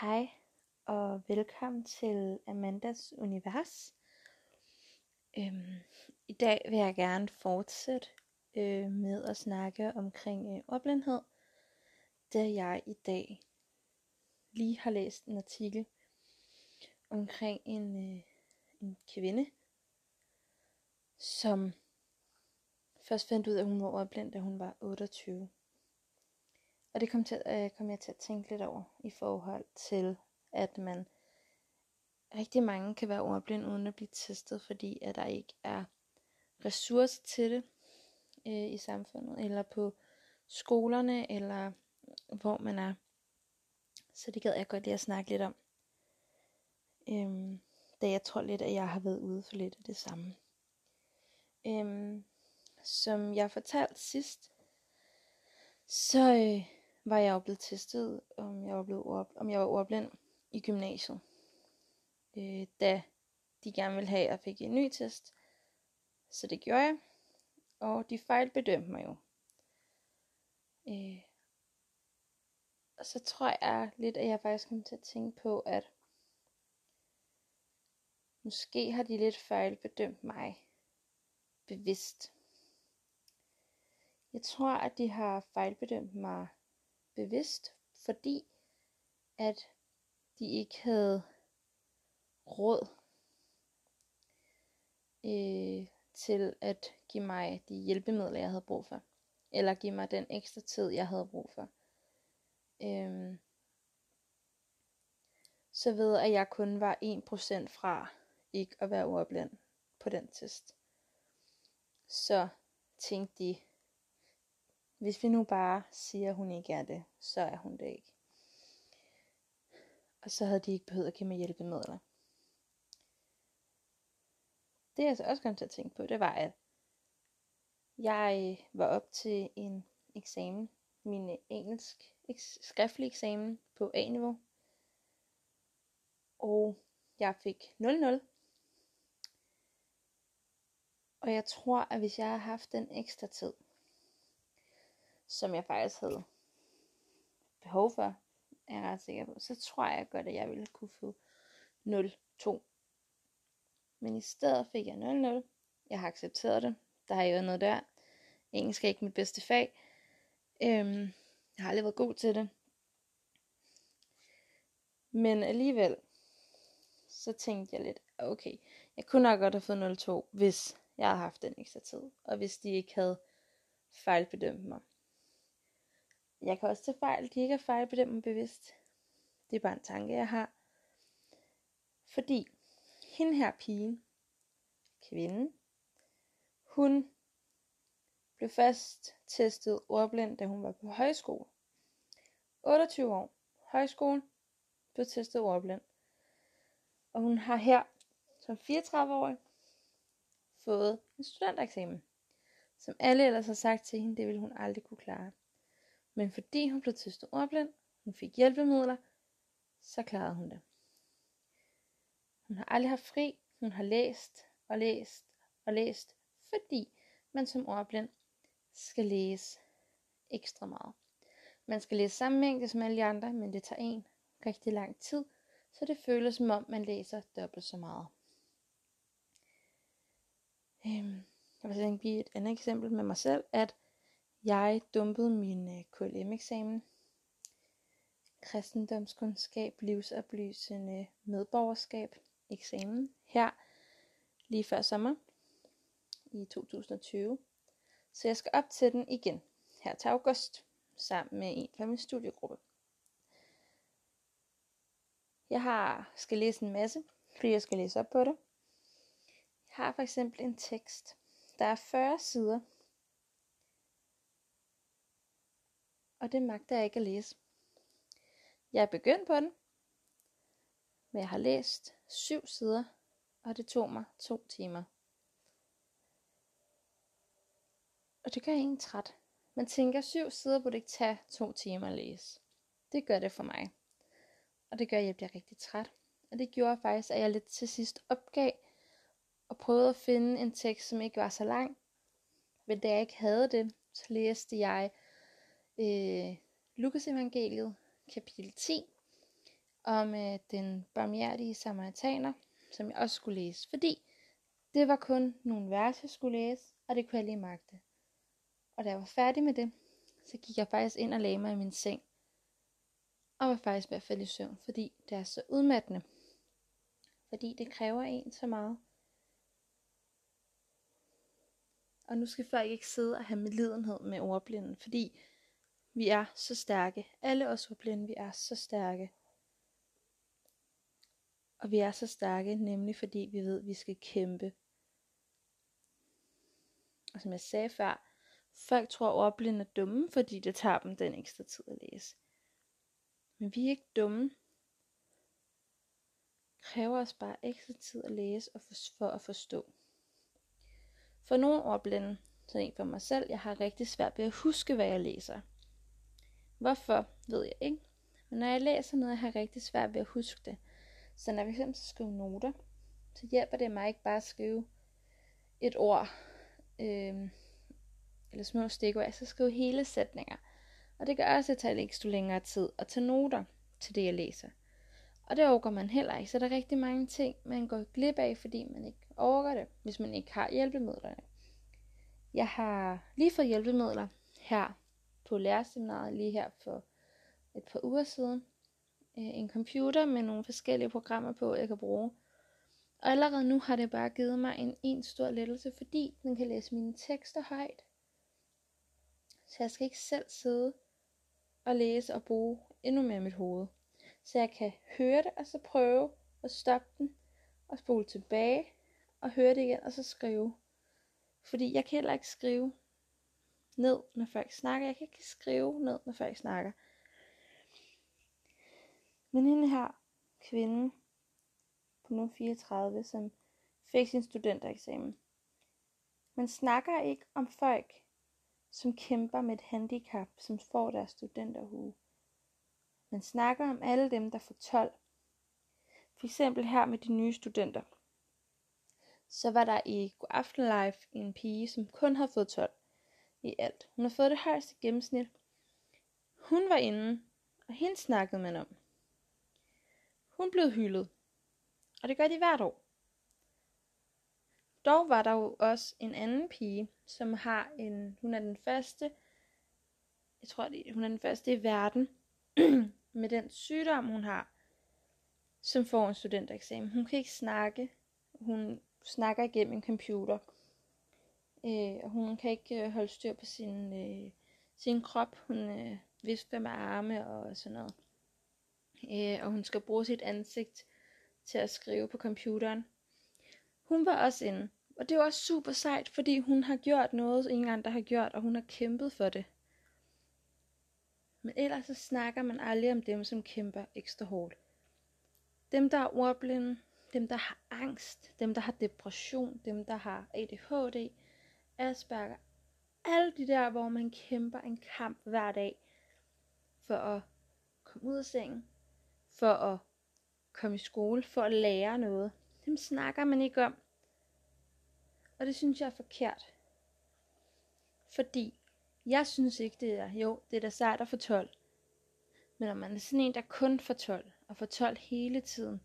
Hej og velkommen til Amandas Univers. Øhm, I dag vil jeg gerne fortsætte øh, med at snakke omkring øh, ordblindhed, da jeg i dag lige har læst en artikel omkring en, øh, en kvinde, som først fandt ud af, at hun var ordblind, da hun var 28. Og det kom, til, øh, kom jeg til at tænke lidt over i forhold til, at man rigtig mange kan være ordblind uden at blive testet, fordi at der ikke er ressourcer til det øh, i samfundet, eller på skolerne, eller hvor man er. Så det gad jeg godt lige at snakke lidt om. Øhm, da jeg tror lidt, at jeg har været ude for lidt af det samme. Øhm, som jeg fortalte sidst, så øh, var jeg jo blevet testet, om jeg var, blevet ord, om jeg var ordblind i gymnasiet. Øh, da de gerne ville have, at jeg fik en ny test. Så det gjorde jeg. Og de fejlbedømte mig jo. Øh, og så tror jeg lidt, at jeg faktisk kom til at tænke på, at måske har de lidt fejlbedømt mig bevidst. Jeg tror, at de har fejlbedømt mig bevidst, fordi at de ikke havde råd øh, til at give mig de hjælpemidler, jeg havde brug for. Eller give mig den ekstra tid, jeg havde brug for. Øhm, så ved at jeg kun var 1% fra ikke at være ordblind på den test. Så tænkte de, hvis vi nu bare siger, at hun ikke er det, så er hun det ikke. Og så havde de ikke behøvet at give mig hjælpemidler. Det jeg så også kom til at tænke på, det var, at jeg var op til en eksamen, min engelsk skriftlig eksamen på A-niveau. Og jeg fik 0-0. Og jeg tror, at hvis jeg havde haft den ekstra tid, som jeg faktisk havde behov for, er jeg ret sikker på, så tror jeg godt, at jeg ville kunne få 0-2. Men i stedet fik jeg 0-0. Jeg har accepteret det. Der har jo noget der. Engelsk er ikke mit bedste fag. Øhm, jeg har aldrig været god til det. Men alligevel, så tænkte jeg lidt, okay, jeg kunne nok godt have fået 0-2, hvis jeg havde haft den ekstra tid. Og hvis de ikke havde fejlbedømt mig. Jeg kan også tage fejl, de ikke er fejl på dem bevidst. Det er bare en tanke, jeg har. Fordi hende her pigen, kvinden, hun blev først testet ordblind, da hun var på højskole. 28 år. Højskole blev testet ordblind. Og hun har her som 34-årig fået en studentereksamen, som alle ellers har sagt til hende, det ville hun aldrig kunne klare. Men fordi hun blev testet ordblind, hun fik hjælpemidler, så klarede hun det. Hun har aldrig haft fri, hun har læst og læst og læst, fordi man som ordblind skal læse ekstra meget. Man skal læse samme mængde som alle de andre, men det tager en rigtig lang tid, så det føles som om, man læser dobbelt så meget. Øhm, jeg vil give et andet eksempel med mig selv, at jeg dumpede min øh, KLM-eksamen. Kristendomskundskab, livsoplysende medborgerskab, eksamen her lige før sommer i 2020. Så jeg skal op til den igen her til august sammen med en fra min studiegruppe. Jeg har skal læse en masse, fordi jeg skal læse op på det. Jeg har for eksempel en tekst, der er 40 sider, og det magter jeg ikke at læse. Jeg er begyndt på den, men jeg har læst syv sider, og det tog mig to timer. Og det gør ingen træt. Man tænker, syv sider burde ikke tage to timer at læse. Det gør det for mig. Og det gør, at jeg bliver rigtig træt. Og det gjorde faktisk, at jeg lidt til sidst opgav og prøvede at finde en tekst, som ikke var så lang. Men da jeg ikke havde det, så læste jeg øh, Lukas evangeliet, kapitel 10, om øh, den barmhjertige samaritaner, som jeg også skulle læse, fordi det var kun nogle vers, jeg skulle læse, og det kunne jeg lige magte. Og da jeg var færdig med det, så gik jeg faktisk ind og lagde mig i min seng, og var faktisk ved at falde i søvn, fordi det er så udmattende. Fordi det kræver en så meget. Og nu skal folk ikke sidde og have medlidenhed med ordblinden, fordi vi er så stærke. Alle os ordblinde, vi er så stærke. Og vi er så stærke, nemlig fordi vi ved, at vi skal kæmpe. Og som jeg sagde før, folk tror, at ordblinde er dumme, fordi det tager dem den ekstra tid at læse. Men vi er ikke dumme. Det kræver os bare ekstra tid at læse og for, for at forstå. For nogle ordblinde, så en for mig selv, jeg har rigtig svært ved at huske, hvad jeg læser. Hvorfor, ved jeg ikke. Men når jeg læser noget, jeg har rigtig svært ved at huske det. Så når jeg fx skal skrive noter, så hjælper det mig ikke bare at skrive et ord, øh, eller små stikord. Jeg skal skrive hele sætninger. Og det gør også, at det tager længere tid at tage noter til det, jeg læser. Og det overgår man heller ikke. Så der er rigtig mange ting, man går glip af, fordi man ikke overgår det, hvis man ikke har hjælpemidlerne. Jeg har lige fået hjælpemidler her på lærerseminaret lige her for et par uger siden. Øh, en computer med nogle forskellige programmer på, jeg kan bruge. Og allerede nu har det bare givet mig en en stor lettelse, fordi den kan læse mine tekster højt. Så jeg skal ikke selv sidde og læse og bruge endnu mere mit hoved. Så jeg kan høre det, og så prøve at stoppe den, og spole tilbage, og høre det igen, og så skrive. Fordi jeg kan heller ikke skrive ned, når folk snakker. Jeg kan ikke skrive ned, når folk snakker. Men hende her, kvinde på nu 34, som fik sin studentereksamen. Man snakker ikke om folk, som kæmper med et handicap, som får deres studenterhue. Man snakker om alle dem, der får 12. For eksempel her med de nye studenter. Så var der i God Aften Live en pige, som kun har fået 12 i alt. Hun har fået det højeste gennemsnit. Hun var inde, og hende snakkede man om. Hun blev hyldet, og det gør de hvert år. Dog var der jo også en anden pige, som har en, hun er den første, jeg tror, det, hun er den første i verden, med den sygdom, hun har, som får en studentereksamen. Hun kan ikke snakke. Hun snakker igennem en computer. Øh, og hun kan ikke øh, holde styr på sin, øh, sin krop. Hun øh, vifter med arme og sådan noget. Øh, og hun skal bruge sit ansigt til at skrive på computeren. Hun var også inde. Og det var også super sejt, fordi hun har gjort noget, ingen andre har gjort, og hun har kæmpet for det. Men ellers så snakker man aldrig om dem, som kæmper ekstra hårdt. Dem, der er ordblinde, dem, der har angst, dem, der har depression, dem, der har ADHD, Asperger, alle de der, hvor man kæmper en kamp hver dag for at komme ud af sengen, for at komme i skole, for at lære noget. Dem snakker man ikke om. Og det synes jeg er forkert. Fordi jeg synes ikke, det er, jo, det er da sejt at få 12. Men når man er sådan en, der kun får 12, og får 12 hele tiden,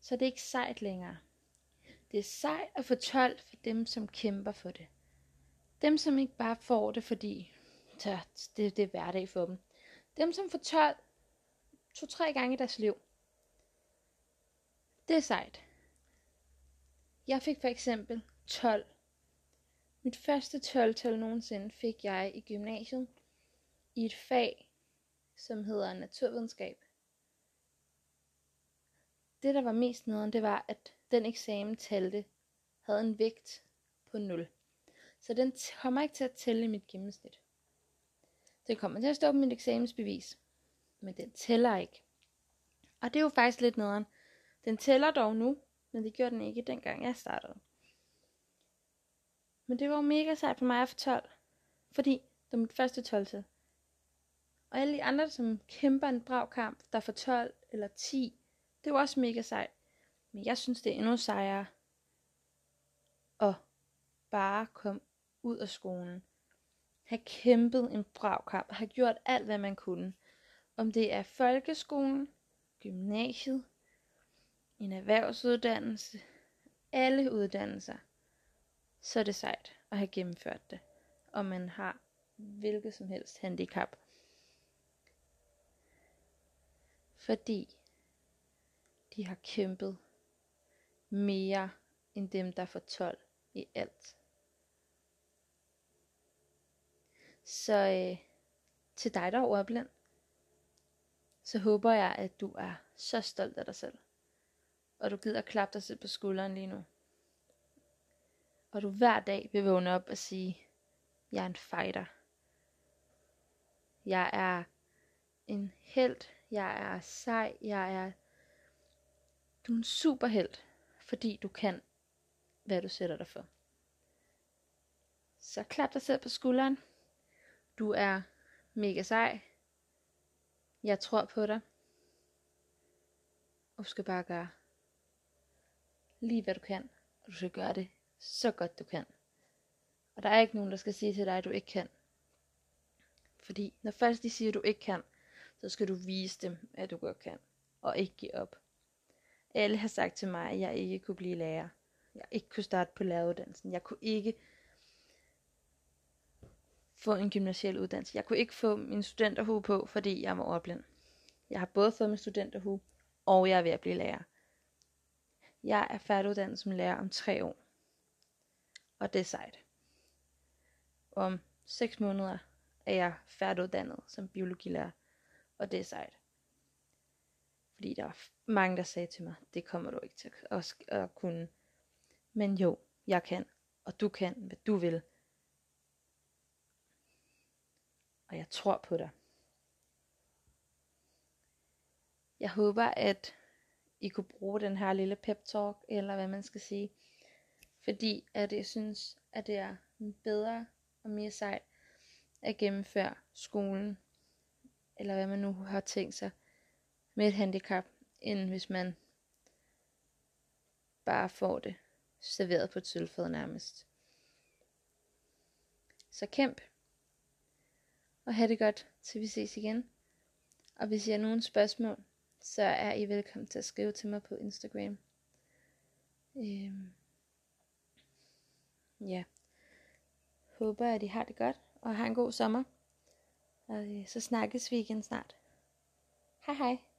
så er det ikke sejt længere. Det er sejt at få 12 for dem, som kæmper for det. Dem, som ikke bare får det, fordi så det, det er hverdag for dem. Dem, som får 12 to-tre gange i deres liv. Det er sejt. Jeg fik for eksempel 12. Mit første 12-tal nogensinde fik jeg i gymnasiet i et fag, som hedder naturvidenskab. Det, der var mest nederen, det var, at den eksamen talte, havde en vægt på 0. Så den kommer ikke til at tælle i mit gennemsnit. Den kommer til at stå på mit eksamensbevis, men den tæller ikke. Og det er jo faktisk lidt nederen. Den tæller dog nu, men det gjorde den ikke dengang jeg startede. Men det var mega sejt for mig at få 12, fordi det var mit første 12 til. Og alle de andre, som kæmper en brav kamp, der får 12 eller 10, det var også mega sejt. Men jeg synes, det er endnu sejere at bare komme ud af skolen. Have kæmpet en brav kamp. Have gjort alt, hvad man kunne. Om det er folkeskolen, gymnasiet, en erhvervsuddannelse, alle uddannelser, så er det sejt at have gennemført det, og man har hvilket som helst handicap. Fordi de har kæmpet mere end dem, der får 12 i alt. Så øh, til dig, der er ordblind, så håber jeg, at du er så stolt af dig selv. Og du gider klappe dig selv på skulderen lige nu. Og du hver dag vil vågne op og sige, jeg er en fighter. Jeg er en held. Jeg er sej. Jeg er... Du er en superhelt, fordi du kan, hvad du sætter dig for. Så klap dig selv på skulderen. Du er mega sej. Jeg tror på dig. Og du skal bare gøre lige hvad du kan. Og du skal gøre det så godt du kan. Og der er ikke nogen, der skal sige til dig, at du ikke kan. Fordi når først de siger, at du ikke kan, så skal du vise dem, at du godt kan. Og ikke give op. Alle har sagt til mig, at jeg ikke kunne blive lærer. Jeg ikke kunne starte på læreruddannelsen. Jeg kunne ikke få en gymnasiel uddannelse. Jeg kunne ikke få min studenterhue på, fordi jeg var ordblind. Jeg har både fået min studenterhue, og jeg er ved at blive lærer. Jeg er færdiguddannet som lærer om tre år. Og det er sejt. Om 6 måneder er jeg færdiguddannet som biologilærer. Og det er sejt. Fordi der er mange, der sagde til mig, det kommer du ikke til at, at kunne. Men jo, jeg kan. Og du kan, hvad du vil. Og jeg tror på dig. Jeg håber, at I kunne bruge den her lille pep talk, eller hvad man skal sige. Fordi at jeg synes, at det er bedre og mere sejt at gennemføre skolen, eller hvad man nu har tænkt sig, med et handicap, end hvis man bare får det serveret på et sølvfad nærmest. Så kæmp og have det godt, til vi ses igen. Og hvis I har nogle spørgsmål, så er I velkommen til at skrive til mig på Instagram. Øhm. Ja. Håber, at I har det godt, og har en god sommer. Og øh, så snakkes vi igen snart. Hej hej.